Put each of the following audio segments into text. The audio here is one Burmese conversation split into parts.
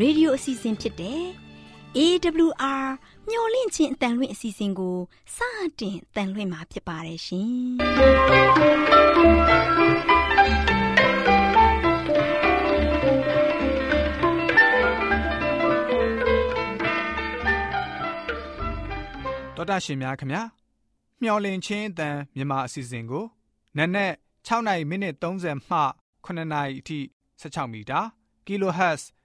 ရဲ့ရေဒီယိုအစီအစဉ်ဖြစ်တဲ့ AWR မျော်လင့်ခြင်းအတန်လွင့်အစီအစဉ်ကိုစတင်တန်လွင့်မှာဖြစ်ပါတယ်ရှင်တော်တာရှင်များခင်ဗျာမျော်လင့်ခြင်းအတန်မြန်မာအစီအစဉ်ကိုနက်နက်6နိုင်မိနစ်30မှ9နာရီအထိ16မီတာ kHz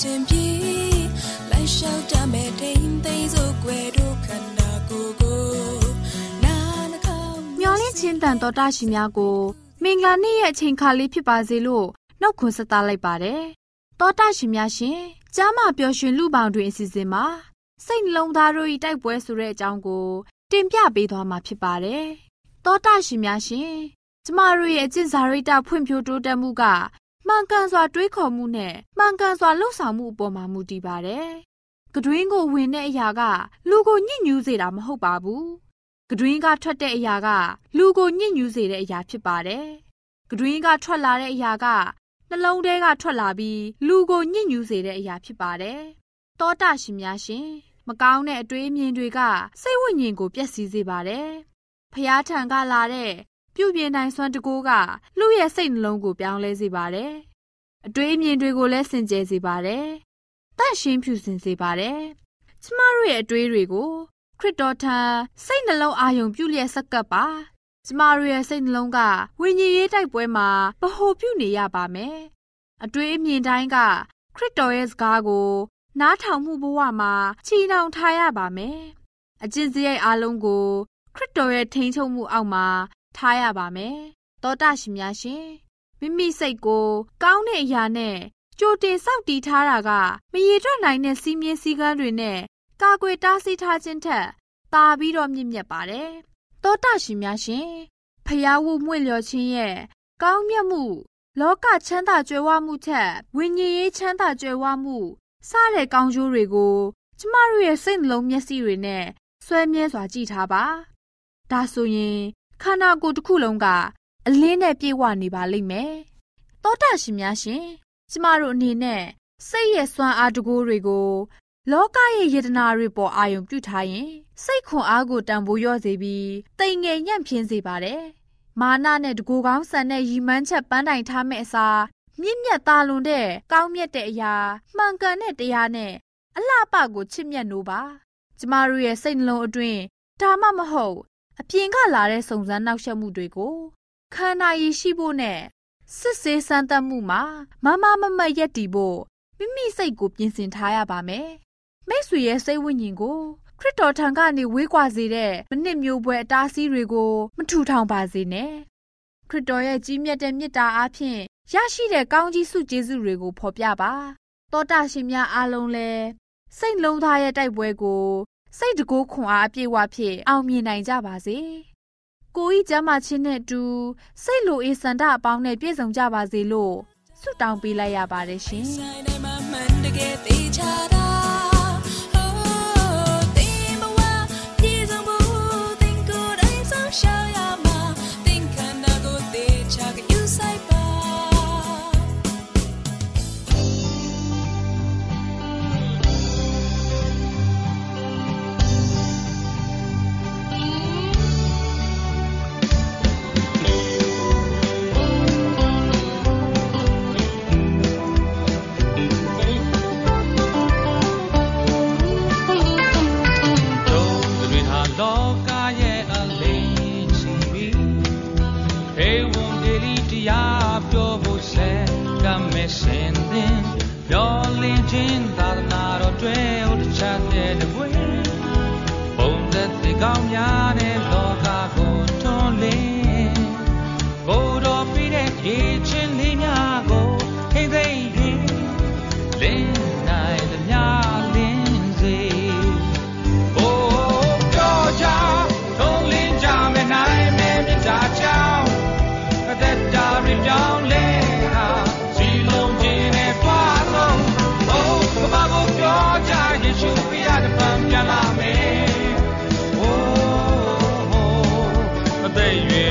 ရှင်ပြေလိုက်လျှောက်တမဲ့ထိန်သိမ်းစို့ွယ်တို့ခန္ဓာကိုယ်ကိုနာနှခေါင်းမျောလင့်ချင်းတန်တော်တရှိများကိုမင်္ဂလာနေ့ရဲ့အချိန်ခါလေးဖြစ်ပါစေလို့နှုတ်ခွန်းဆက်သလိုက်ပါတယ်။တောတရှိများရှင်ကျမ်းမာပျော်ရွှင်လူပေါင်းတွင်အစီအစဉ်မှာစိတ်နှလုံးသားတို့၏တိုက်ပွဲဆိုတဲ့အကြောင်းကိုတင်ပြပေးသွားမှာဖြစ်ပါတယ်။သောတာရှင်များရှင်ကျမတို့ရဲ့အကျင့်စာရိတ္တဖွံ့ဖြိုးတိုးတက်မှုက မှန်ကန်စွာတွေးခေါ်မှုနဲ့မှန်ကန်စွာလှုပ်ဆောင်မှုအပေါ်မှာမူတည်ပါတယ်။ကတွင်းကိုဝင်တဲ့အရာက လူကိုညှဉ်းညူးစေတာမဟုတ်ပါဘူး။ကတွင်းကထွက်တဲ့အရာက လူကိုညှဉ်းညူးစေတဲ့အရာဖြစ်ပါတယ်။ကတွင်းကထွက်လာတဲ့အရာကနှလုံးထဲကထွက်လာပြီးလူကိုညှဉ်းညူးစေတဲ့အရာဖြစ်ပါတယ်။တောတာရှင်များရှင်မကောင်းတဲ့အတွေးအမြင်တွေကစိတ်ဝိညာဉ်ကိုပျက်စီးစေပါတယ်။ဖျားထံကလာတဲ့ ပြုပြင်နိုင်စွမ်းတကိုးကလူရဲ့စိတ်နှလုံးကိုပြောင်းလဲစေပါတယ်။အတွေးအမြင်တွေကိုလည်းစင်ကြယ်စေပါတယ်။တန့်ရှင်းဖြူစင်စေပါတယ်။ကျမတို့ရဲ့အတွေးတွေကိုခရစ်တော်ထံစိတ်နှလုံးအာရုံပြုလျက်ဆက်ကပ်ပါကျမတို့ရဲ့စိတ်နှလုံးကဝိညာဉ်ရေးတိုက်ပွဲမှာဗဟိုပြုနေရပါမယ်။အတွေးအမြင်တိုင်းကခရစ်တော်ရဲ့စကားကိုနားထောင်မှုဘဝမှာချီနှောင်ထားရပါမယ်။အကျင့်စရိုက်အလုံးကိုခရစ်တော်ရဲ့ထိန်းချုပ်မှုအောက်မှာ ထားရပါမယ်။သောတာရှင်များရှင်မိမိစိတ်ကို ကောင်းတဲ့အရာနဲ့ကြိုတင်စောင့်တီးထားတာကမရေတွက်နိုင်တဲ့စီးမြင်စည်းကမ်းတွေနဲ့ကာကွယ်တားဆီးထားခြင်းထက်သာပြီးတော့မြင့်မြတ်ပါတယ်။တောတာရှင်များရှင်ဖျားဝုမွေ့လျော်ခြင်းရဲ့ကောင်းမြတ်မှု လောကချမ်းသာကြွယ်ဝမှုထက်ဝိညာဉ်ရေးချမ်းသာကြွယ်ဝမှုစတဲ့ကောင်းကျိုးတွေကိုကျမတို့ရဲ့စိတ်နှလုံးမျက်စိတွေနဲ့ဆွဲမြဲစွာကြည့်ထားပါဒါဆိုရင် ခန္ဓာကိုယ်တစ်ခုလုံးကအလင်းနဲ့ပြည့်ဝနေပါလိမ့်မယ်တောတာရှင်များရှင်ကျမတို့အနေနဲ့စိတ်ရဲ့စွမ်းအားတကူတွေကို လောကရဲ့ယတနာတွေပေါ်အာယုံပြုထားရင် စိတ်ခွန်အားကိုတန်ဖိုးလျော့စေပြီးတိမ်ငယ်ညံ့ဖျင်းစေပါတယ်။မာနနဲ့တကူကောင်းဆန်တဲ့ရီမန်းချက်ပန်းတိုင်ထားမဲ့အစားမြင့်မြတ်သားလွန်တဲ့ကောင်းမြတ်တဲ့အရာမှန်ကန်တဲ့တရားနဲ့အလှပကိုချစ်မြတ်နိုးပါ။ကျမတို့ရဲ့စိတ်နှလုံးအတွင်းဒါမှမဟုတ် အပြင်ကလာတဲ့စုံစမ်းနှောက်ယှက်မှုတွေကိုခန္ဓာရည်ရှိဖို့နဲ့စစ်ဆေးစမ်းသပ်မှုမှာမမမမရက်တည်ဖို့မိမိစိတ်ကိုပြင်ဆင်ထားရပါမယ်မိတ်ဆွေရဲ့စိတ်ဝိညာဉ်ကိုခရစ်တော်ထံကနေဝေးကွာစေတဲ့မနစ်မျိုးပွဲအတားအဆီးတွေကို မထူထောင်ပါစေနဲ့ခရစ်တော်ရဲ့ကြီးမြတ်တဲ့မေတ္တာအားဖြင့်ရရှိတဲ့ကောင်းကြီးစုကျေးဇူးတွေကိုဖော်ပြပါတောတာရှင်များအားလုံးလည်းစိတ်လုံးသားရဲ့တိုက်ပွဲကို စိတ်တကိုးခွန်အားအပြည့်ဝဖြင့်အောင်မြင်နိုင်ကြပါစေကိုဤကျမ်းမာခြင်းနဲ့အတူစိတ်လိုအေးစန္ဒအပေါင်းနဲ့ပြည့်စုံကြပါစေလို့ဆုတောင်းပေးလိုက်ရပါတယ်ရှင်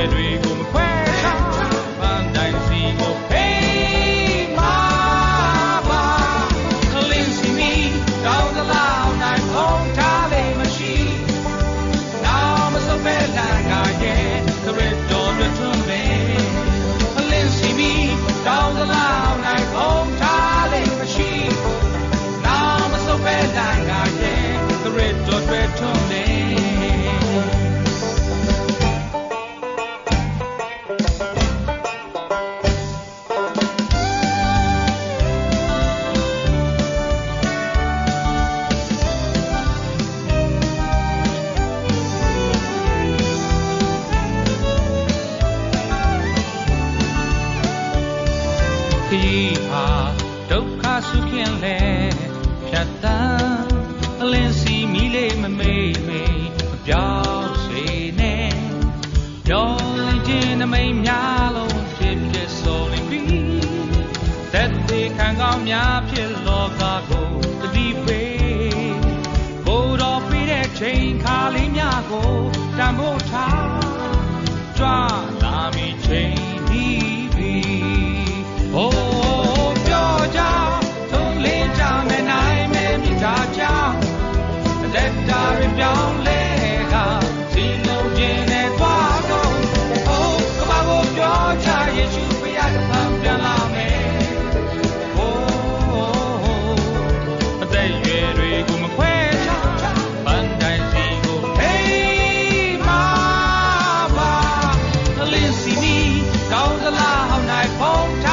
သ home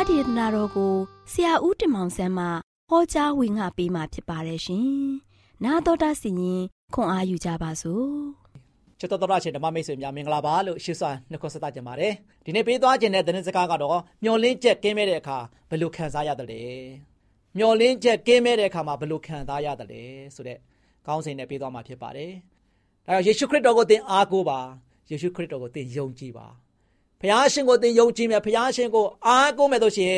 တရားဒေသနာတော်ကိုဆရာဦးတင်မောင်ဆန်းမှဟောကြားဝင်ငါပေးมาဖြစ်ပါတယ်ရှင်။နာတော်တာစီရင်ခွန်အားယူကြပါစို့။ချစ်တော်တော်ရှင်ဓမ္မမိတ်ဆွေများမင်္ဂလာပါလို့ရှေ့စွာနှုတ်ဆက်ကြပါတယ်ဒီနေ့ပေးသွားခြင်းတဲ့သတင်းစကားကတော့မျော်လင့်ချက်ကင်းမဲ့တဲ့အခါဘယ်လိုခံစားရတယ်လဲမျော်လင့်ချက်ကင်းမဲ့တဲ့အခါမှာဘယ်လိုခံစားရတယ်လဲဆိုတဲ့ကောင်းစဉ်နဲ့ပေးသွားမှာဖြစ်ပါတယ်ဒါကြောင့်ယေရှုခရစ်တော်ကိုသင်အားကိုးပါယေရှုခရစ်တော်ကိုသင်ယုံကြည်ပါ ဖခင်ရှင်ကိုသင်ယုံကြည်မယ်ဖခင်ရှင်ကိုအားကိုးမယ်ဆိုရှင်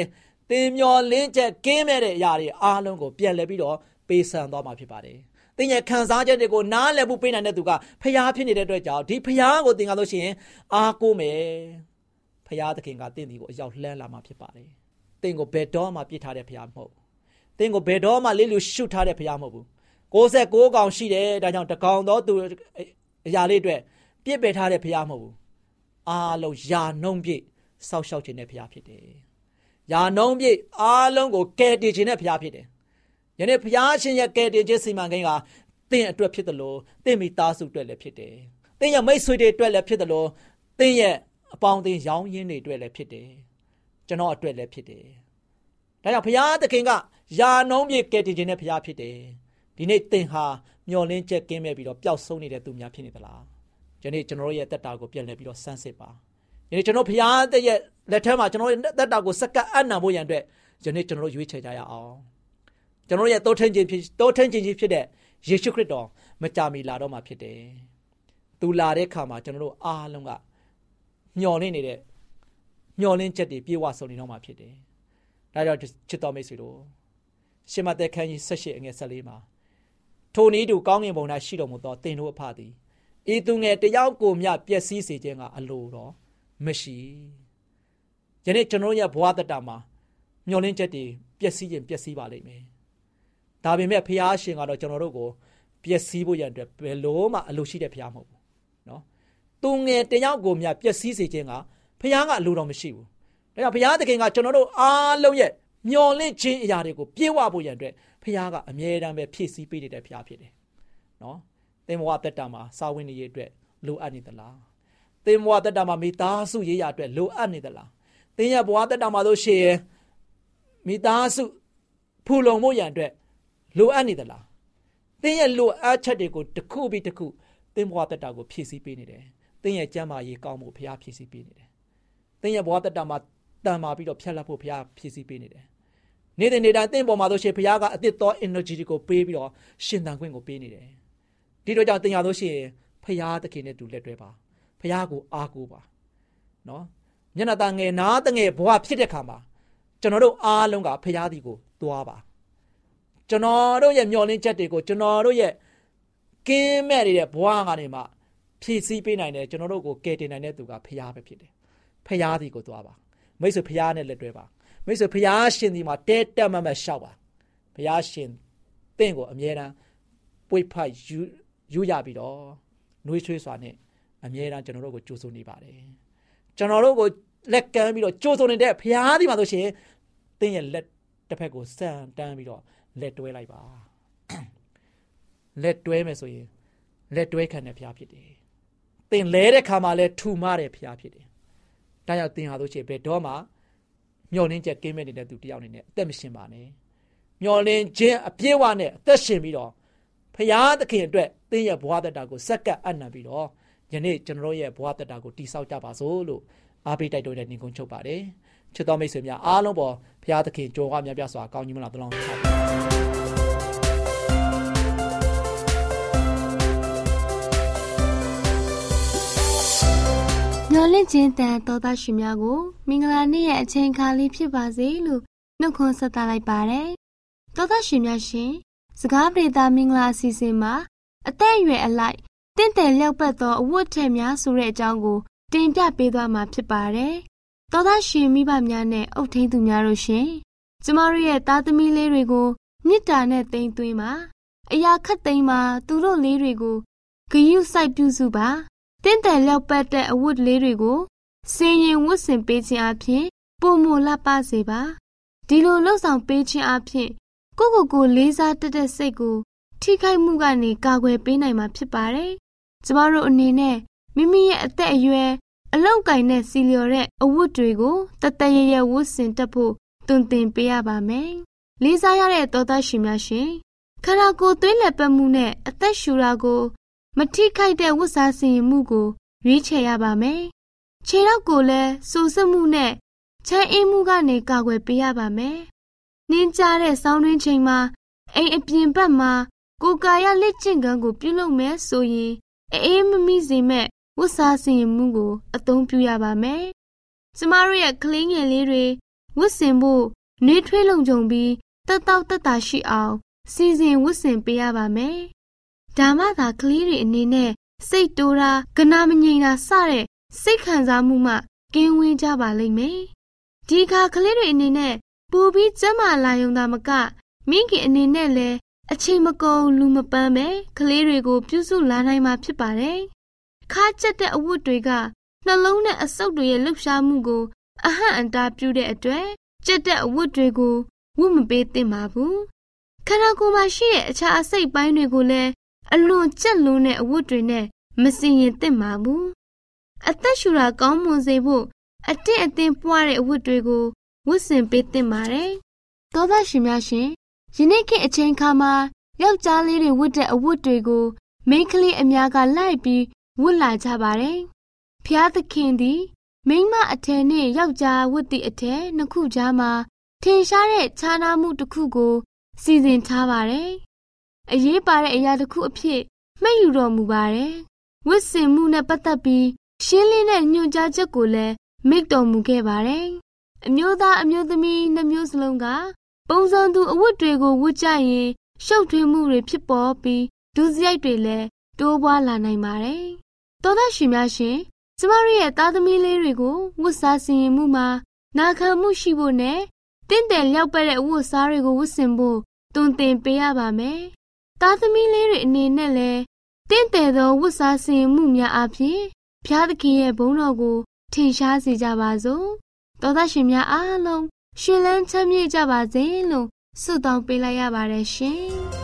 သင်မျော်လင့်ချက်ကင်းမဲ့တဲ့အရာတွေအားလုံးကိုပြန်လည်ပြီးတော့ပေးဆံသွားမှာဖြစ်ပါတယ်သင်ရဲ့ခံစားချက်တွေကိုနားလည်ဖို့ပေးနိုင်တဲ့သူကဖျားဖြစ်နေတဲ့အတွက်ကြောင့်ဒီဖျားကိုသင်ကားလို့ရှိရင်အားကိုးမယ်ဖျားသခင်ကသင်ဒီကိုအရောက်လှမ်းလာမှာဖြစ်ပါတယ်သင်ကိုဘယ်တော့မှပြစ်ထားတဲ့ဖျားမဟုတ်သင်ကိုဘယ်တော့မှလေးလူရှုထားတဲ့ဖျားမဟုတ်ဘူး69កောင်ရှိတယ်ဒါကြောင့်တကောင်တော့သူအရာလေးအတွက်ပြစ်ပယ်ထားတဲ့ဖျားမဟုတ်ဘူး အားလုံးယာနှုံးပြည့်စောက်ရှောက်ခြင်းတဲ့ဖျားဖြစ်တယ်ယာနှုံးပြည့်အားလုံးကိုကယ်တင်ခြင်းတဲ့ဖျားဖြစ်တယ်ယနေ့ဘုရားရှင်ရဲ့ကယ်တင်ခြင်းစီမံကိန်းကသင်အတွက်ဖြစ်တယ်လို့သင်မိသားစုအတွက်လည်းဖြစ်တယ်။သင်ရဲ့မိတ်ဆွေတွေအတွက်လည်းဖြစ်တယ်လို့သင်ရဲ့အပေါင်းအသင်းရောင်းရင်းတွေအတွက်လည်းဖြစ်တယ်။ကျွန်တော်အတွက်လည်းဖြစ်တယ်။ဒါကြောင့်ဘုရားသခင်ကယာနှုံးပြည့်ကယ်တင်ခြင်းနဲ့ဘုရားဖြစ်တယ်။ဒီနေ့သင်ဟာမျော်လင့်ချက်ကင်းမဲ့ပြီးတော့ပျောက်ဆုံးနေတဲ့သူများဖြစ်နေသလား။ ယနေ့ကျွန်တော်တို့ရဲ့တက်တာကိုပြန်လည်ပြီးတော့စမ်းစစ်ပါ။ယနေ့ကျွန်တော်ဘုရားတဲ့ရဲ့လက်ထက်မှာကျွန်တော်ရဲ့တက်တာကိုစက္ကပ်အံ့နံဖို့ရန်အတွက်ယနေ့ကျွန်တော်တို့ရွေးချယ်ကြရအောင်။ကျွန်တော်ရဲ့တိုးထင်းခြင်းဖြစ်တိုးထင်းခြင်းကြီးဖြစ်တဲ့ယေရှုခရစ်တော်မကြာမီလာတော့မှာဖြစ်တယ်။သူလာတဲ့အခါမှာကျွန်တော်တို့အားလုံးကမျော်လင့်နေတဲ့မျော်လင့်ချက်တွေပြေဝဆုံနေတော့မှာဖြစ်တယ်။ဒါကြောင့်ချစ်တော်မိတ်ဆွေတို့ရှမသက်ခန်းကြီး၁၈အငယ်၁၄မှာထိုနည်းတူကောင်းကင်ဘုံ၌ရှိတော်မူသောသင်တို့အဖသည် ဤသူငယ်တယောက်ကိုမျှပျက်စီးစေခြင်းကအလိုတော်မရှိ။ယနေ့ကျွန်တော်ရဲ့ဘဝတတမှာမျော်လင့်ချက်တွေပျက်စီးခြင်းပျက်စီးပါလိမ့်မယ်ဒါပေမဲ့ဖျားရှင်ကတော့ကျွန်တော်တို့ကိုပျက်စီးဖို့ရန်အတွက်ဘယ်လို့မှအလိုရှိတဲ့ဖျားမဟုတ်ဘူးနော်သူငယ်တယောက်ကိုမြပျက်စီးစေခြင်းကဖျားကအလိုတော်မရှိဘူးဒါကြောင့်ဘုရားသခင်ကကျွန်တော်တို့အားလုံးရဲ့မျော်လင့်ခြင်းအရာတွေကိုပြေဝဖို့ရန်အတွက်ဘုရားကအမြဲတမ်းပဲဖြည့်ဆည်းပေးနေတဲ့ဘုရားဖြစ်တယ်။နော်။ သင်ဘဝတက်တာမှာစာဝင်နေရအတွက်လိုအပ်နေသလား။သင်ဘဝတက်တာမှာမိသားစုရေးရအတွက်လိုအပ်နေသလား။သင်ရဲ့ဘဝတက်တာမှာလို့ရှိရင်မိသားစုဖူလုံဖို့ရန်အတွက်လိုအပ်နေသလား။သင်ရဲ့လိုအပ်ချက်တွေကိုတစ်ခုပြီးတစ်ခုသင်ဘဝတက်တာကိုဖြည့်ဆည်းပေးနေတယ်။သင်ရဲ့ကျမ်းမာရေးကောင်းဖို့ဘုရားဖြည့်ဆည်းပေးနေတယ်။သင်ရဲ့ဘဝတက်တာမှာတန်မာပြီးတော့ဖြတ်လက်ဖို့ဘုရားဖြည့်ဆည်းပေးနေတယ်။နေတဲ့နေတာတင့်ပေါ်မှာဆိုရှင်ဘုရားကအသစ်သော energy ကိုပေးပြီးတော့ရှင်သန်ခွင့်ကိုပေးနေတယ်။ ဒီတော့ကြောင့်တင်ရလို့ရှိရင်ဘုရားသခင်နဲ့တူလက်တွဲပါ။ဘုရားကိုအားကိုးပါ။နော်။မျက်နှာตาငယ်နားတငယ်ဘဝဖြစ်တဲ့ခါမှာကျွန်တော်တို့အားလုံးကဘုရားဒီကိုသွားပါ။ကျွန်တော်တို့ရဲ့မျှော်လင့်ချက်တွေကိုကျွန်တော်တို့ရဲ့ကင်းမဲ့နေတဲ့ဘဝကနေမှဖြည့်ဆည်းပေးနိုင်တယ်ကျွန်တော်တို့ကိုကယ်တင်နိုင်တဲ့သူကဘုရားပဲဖြစ်တယ်။ဘုရားဒီကိုသွားပါမိတ်ဆွေဖျားနဲ့လက်တွဲပါမိတ်ဆွေဖျားရှင်ဒီမှာတဲတက်မတ်မတ်ရှောက်ပါဖျားရှင်တင့်ကိုအမြဲတမ်းပွေဖိုက်ယူ ယူရပြီးတော့နှွေးချွေးစွာနဲ့အမြဲတမ်းကျွန်တော်တို့ကိုကြိုးစိုးနေပါတယ်ကျွန်တော်တို့ကိုလက်ကမ်းပြီးတော့ကြိုးစိုးနေတဲ့ဖျားဒီမှာဆိုရှင်တင့်ရဲ့လက်တစ်ဖက်ကိုစံတန်းပြီးတော့လက်တွဲလိုက်ပါလက်တွဲမယ်ဆိုရင်လက်တွဲခံတဲ့ဖျားဖြစ်တယ်တင်လဲတဲ့ခါမှာလဲထူမတဲ့ဖျားဖြစ်တယ်။ဒါကြောင့်သင်ဟာဆိုရှင်ဘယ်တော့မှမျောလင်းချက်ကင်းမဲ့နေတဲ့သူတယောက်အနေနဲ့အသက်မရှင်ပါနဲ့။မျောလင်းခြင်းအပြည့်ဝနဲ့အသက်ရှင်ပြီးတော့ ဖရာသခင်အတွက်သင်ရဲ့ဘဝတတာကိုစက္ကပ်အနံပြီးတော့ယနေ့ကျွန်တော်ရဲ့ဘဝတတာကိုတိဆောက်ကြပါစို့လို့အားပေးတိုက်တွန်းတဲ့ညီကုန်းချုပ်ပါတယ်။ချစ်တော်မိတ်ဆွေများအားလုံးပေါ်ဖရာသခင်ကြိုးဝါများပြစွာကောင်းကြီးမလားတလောင်းချပါမျော်လင့်ခြင်းတန်တော်သားရှင်များကိုမင်္ဂလာနေ့ရဲ့အချိန်အခါလေးဖြစ်ပါစေလို့နှုတ်ခွန်းဆက်သလိုက်ပါတယ်။တော်သားရှင်များရှင် စကားပြေတာမင်္ဂလာအစီအစဉ်မှာအသက်အရွယ်အလိုက်တင့်တယ်လျောက်ပတ်သောအဝတ်ထည်များဆိုတဲ့အကြောင်းကို တင်ပြပေးသွားမှာဖြစ်ပါတယ်။တော်သားရှင်မိဘများနဲ့အုပ်ထိန်သူများတို့ရှင်ကျမတို့ရဲ့သားသမီးလေးတွေကိုမေတ္တာနဲ့တိမ်သွင်းပါအရာခတ်သိမ်းပါသူတို့လေးတွေကိုဂယုစိုက်ပြုစုပါတင့်တယ်လျောက်ပတ်တဲ့အဝတ်လေးတွေကိုစင်ရင်ဝတ်ဆင်ပေးခြင်းအပြင်ပုံမလှပစေပါဒီလိုလှုပ်ဆောင်ပေးခြင်းအပြင် ကိုကိုကိုလေးစားတက်တဲ့စိတ်ကိုထိခိုက်မှုကနေကာကွယ်ပေးနိုင်မှာဖြစ်ပါတယ်ကျမတို့အနေနဲ့မိမိရဲ့အသက်အရွယ်အလောက်ကင်နဲ့စီလျော်တဲ့အဝတ်တွေကိုတတရရဝတ်ဆင်တက်ဖို့တွင်တင်ပေးရပါမယ်လေးစားရတဲ့သောသားရှင်များရှင်ခန္ဓာကိုယ်သွေးလက်ပတ်မှုနဲ့အသက်ရှူတာကိုမထိခိုက်တဲ့ဝတ်စားစီရင်မှုကိုရွေးချယ်ရပါမယ်။ခြေထောက်ကိုလည်းစိုးစက်မှုနဲ့ချမ်းအေးမှုကနေကာကွယ်ပေးရပါမယ်။ နှင်းကြတဲ့ဆောင်းတွင်းချိန်မှာအိမ်အပြင်ဘက်မှာကိုကာရလက်ကျင့်ကန်းကိုပြုလုပ်မယ်ဆိုရင်အေးမမိစေမဲ့ဝတ်စားစီရင်မှုကို အသုံးပြုရပါမယ်။ကျမတို့ရဲ့ကလေးငယ်လေးတွေဝတ်ဆင်ဖို့နှွေးထွေးလုံခြုံပြီးတက်တောက်တက်တာရှိအောင်စီစဉ်ဝတ်ဆင်ပေးရပါမယ်။ဒါမှသာကလေးတွေအနေနဲ့စိတ်တိုးတာကနာမငြိမ်တာစတဲ့စိတ်ခံစားမှုမှကင်းဝေးကြပါလိမ့်မယ်။ဒီခါကလေးတွေအနေနဲ့ ပူပြီးကျမ်းမာလာယုံတာမကမိခင်အနေနဲ့လည်းအချိန်မကုန်လူမပန်းပဲကလေးတွေကို ပြုစုလာနိုင်မှာဖြစ်ပါတယ်။ခါကျက်တဲ့အဝတ်တွေကနှလုံးနဲ့အဆုပ်တွေရဲ့လှုပ်ရှားမှုကိုအဟန့်အတားပြုတဲ့အတွက်ကျက်တဲ့အဝတ်တွေကိုဝတ်မပေးသင့်ပါဘူး။ခန္ဓာကိုယ်မှာရှိတဲ့အခြားအစိတ်ပိုင်းတွေကိုလည်းအလွန်ကြက်လွန်းတဲ့အဝတ်တွေနဲ့မစင်ရင်သင့်ပါဘူးအသက်ရှူတာကောင်းမွန်စေဖို့အတင့်အသင်ပွားတဲ့အဝတ်တွေကို ဝတ်ဆင်ပေးသင့်ပါတယ်သောသားရှင်များရှင်ယနေ့ခေတ်အချိန်ခါမှာယောက်ျားလေးတွေဝတ်တဲ့အဝတ်တွေကိုမိန်းကလေးအများကလိုက်ပြီးဝတ်လာကြပါတယ်ဖျားသခင်သည်မိန်းမအထည်နဲ့ယောက်ျားဝတ်သည့်အထည်နှစ်ခုကြားမှာထင်ရှားတဲ့ခြားနားမှုတစ်ခုကိုစီစဉ်ထားပါတယ်အရေးပါတဲ့အရာတစ်ခုအဖြစ်မှတ်ယူတော်မူပါတယ်။ဝတ်ဆင်မှုနဲ့ပတ်သက်ပြီးရှင်းလင်းတဲ့ညွှန်ကြားချက်ကိုလည်းမိတ်တော်မူခဲ့ပါတယ်။ အမျိုးသားအမျိုးသမီးနှမျိုးစလုံးကပုံစံသူအဝတ်တွေကိုဝတ်ကြရင်ရှုပ်ထွေးမှုတွေဖြစ်ပေါ်ပြီးဒုစရိုက်တွေလည်းတိုးပွားလာနိုင်ပါတယ်။သောသားရှင်များရှင်ကျမတို့ရဲ့သားသမီးလေးတွေကိုဝတ်စားဆင်ရင်မှုမှာနာခံမှုရှိဖို့နဲ့တင့်တယ်လျောက်ပဲ့တဲ့အဝတ်စားတွေကိုဝတ်ဆင်ဖို့တွင်တင်ပေးရပါမယ်။သားသမီးလေးတွေအနေနဲ့လည်းတင့်တယ်သောဝတ်စားဆင်မှုများအပြင်ဖျားသခင်ရဲ့ဘုန်းတော်ကိုထင်ရှားစေကြပါစို့။ သောသားရှင်များအားလုံးရှင်လန်းချမ်းမြေ့ကြပါစေလို့ဆုတောင်းပေးလိုက်ရပါတယ်ရှင်။ရှင်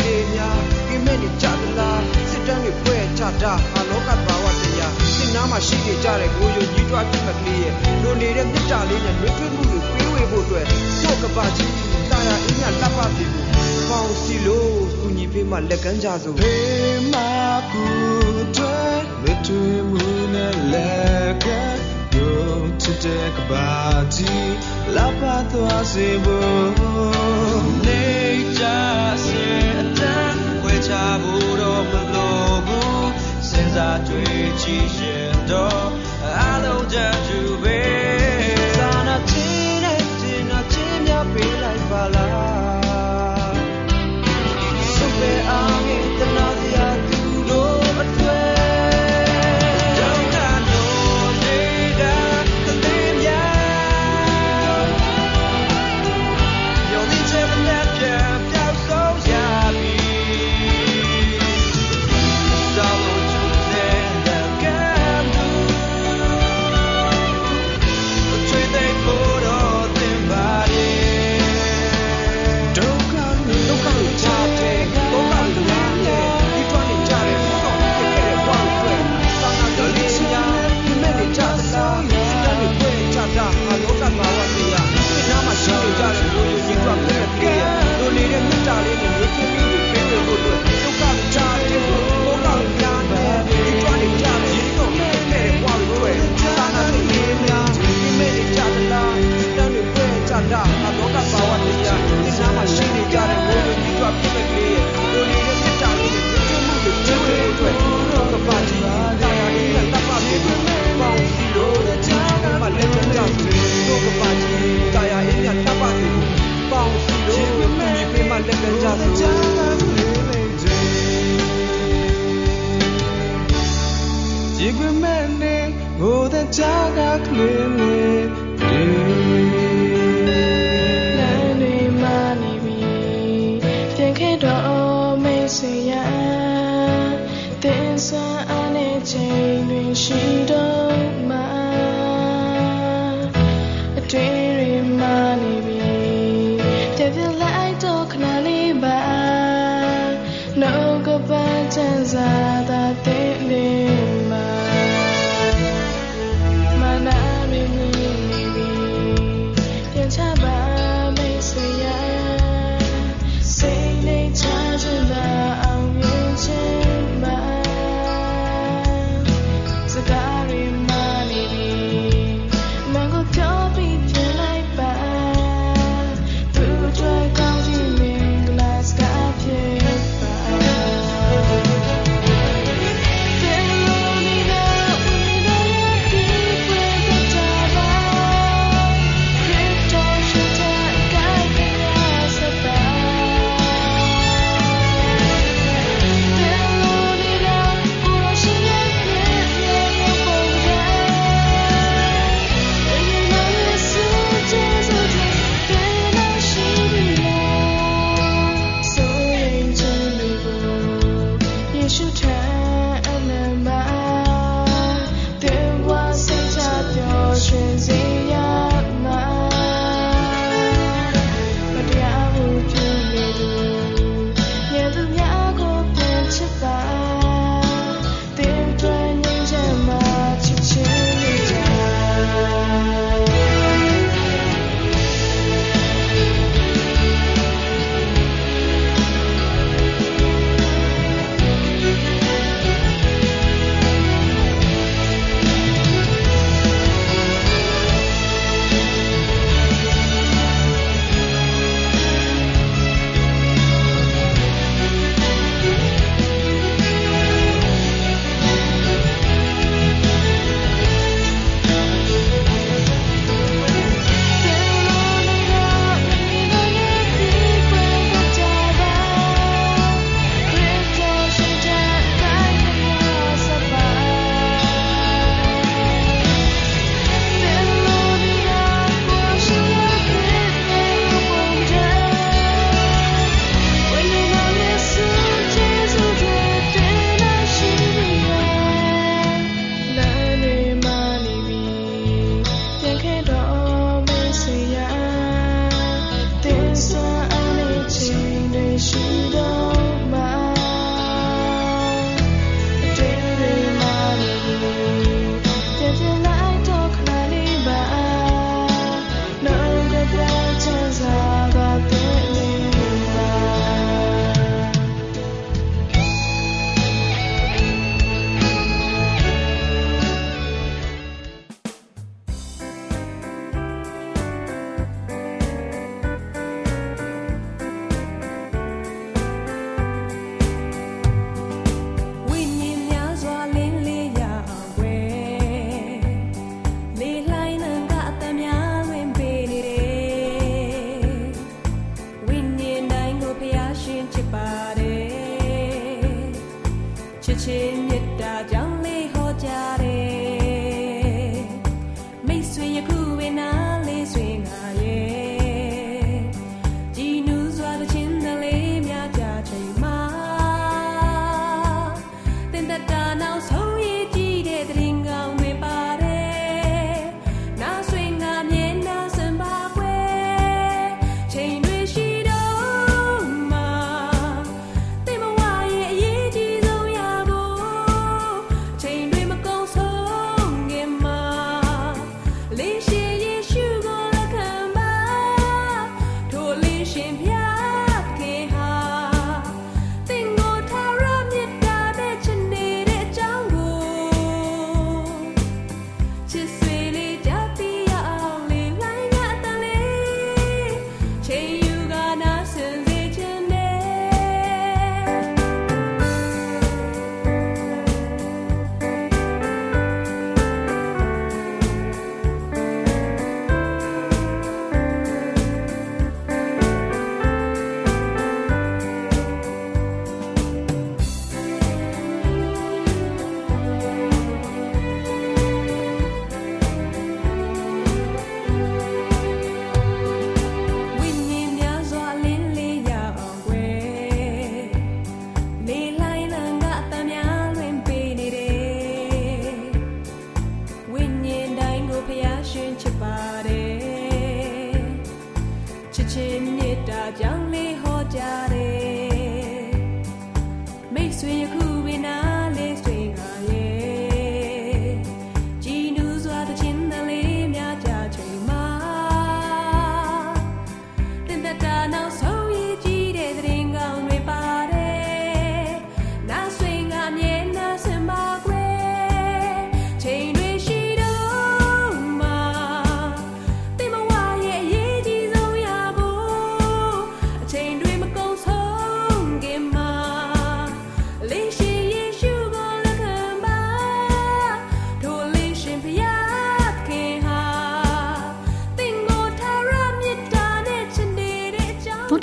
လေများကိမဲ့နေကြသလားစစ်တမ်းတွေဖွဲ့ချတာဟာလောကဘာဝတရားသင်နာမှာရှိနေကြတဲ့ကိုယ်ယုံကြီးတွားပြစ်မကလေးရဲ့လူနေတဲ့မြစ်တာလေးနဲ့လွတ်ထွေးမှုတွေပြေးဝေဖို့အတွက်တို့ကပါချင်းတာယာအင်းရလက်ပါပြီပေါင်စီလို့သူညီဖေးမှလက်ကမ်းကြစို့ဖေးမကူတွေလွတ်ထွေးမှုနဲ့လက်ကမ်းတို့ချစ်တဲ့ကပါချင်းလက်ပါသွားစေဖို့ just ချဖို့တော့မလိုဘူးစဉ်းစားတွေ့ကြည့်ရင်တော့